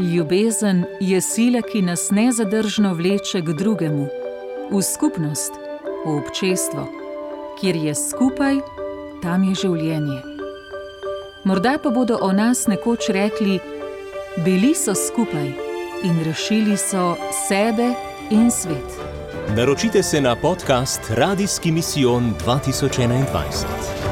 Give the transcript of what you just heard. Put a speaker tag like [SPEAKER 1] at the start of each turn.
[SPEAKER 1] Ljubezen je sila, ki nas nezadržno vleče k drugemu, v skupnost, v občestvo. Kjer je skupaj, tam je življenje. Morda pa bodo o nas nekoč rekli: Bili so skupaj in rešili so sebe in svet.
[SPEAKER 2] Naročite se na podcast Radijski misijon 2021.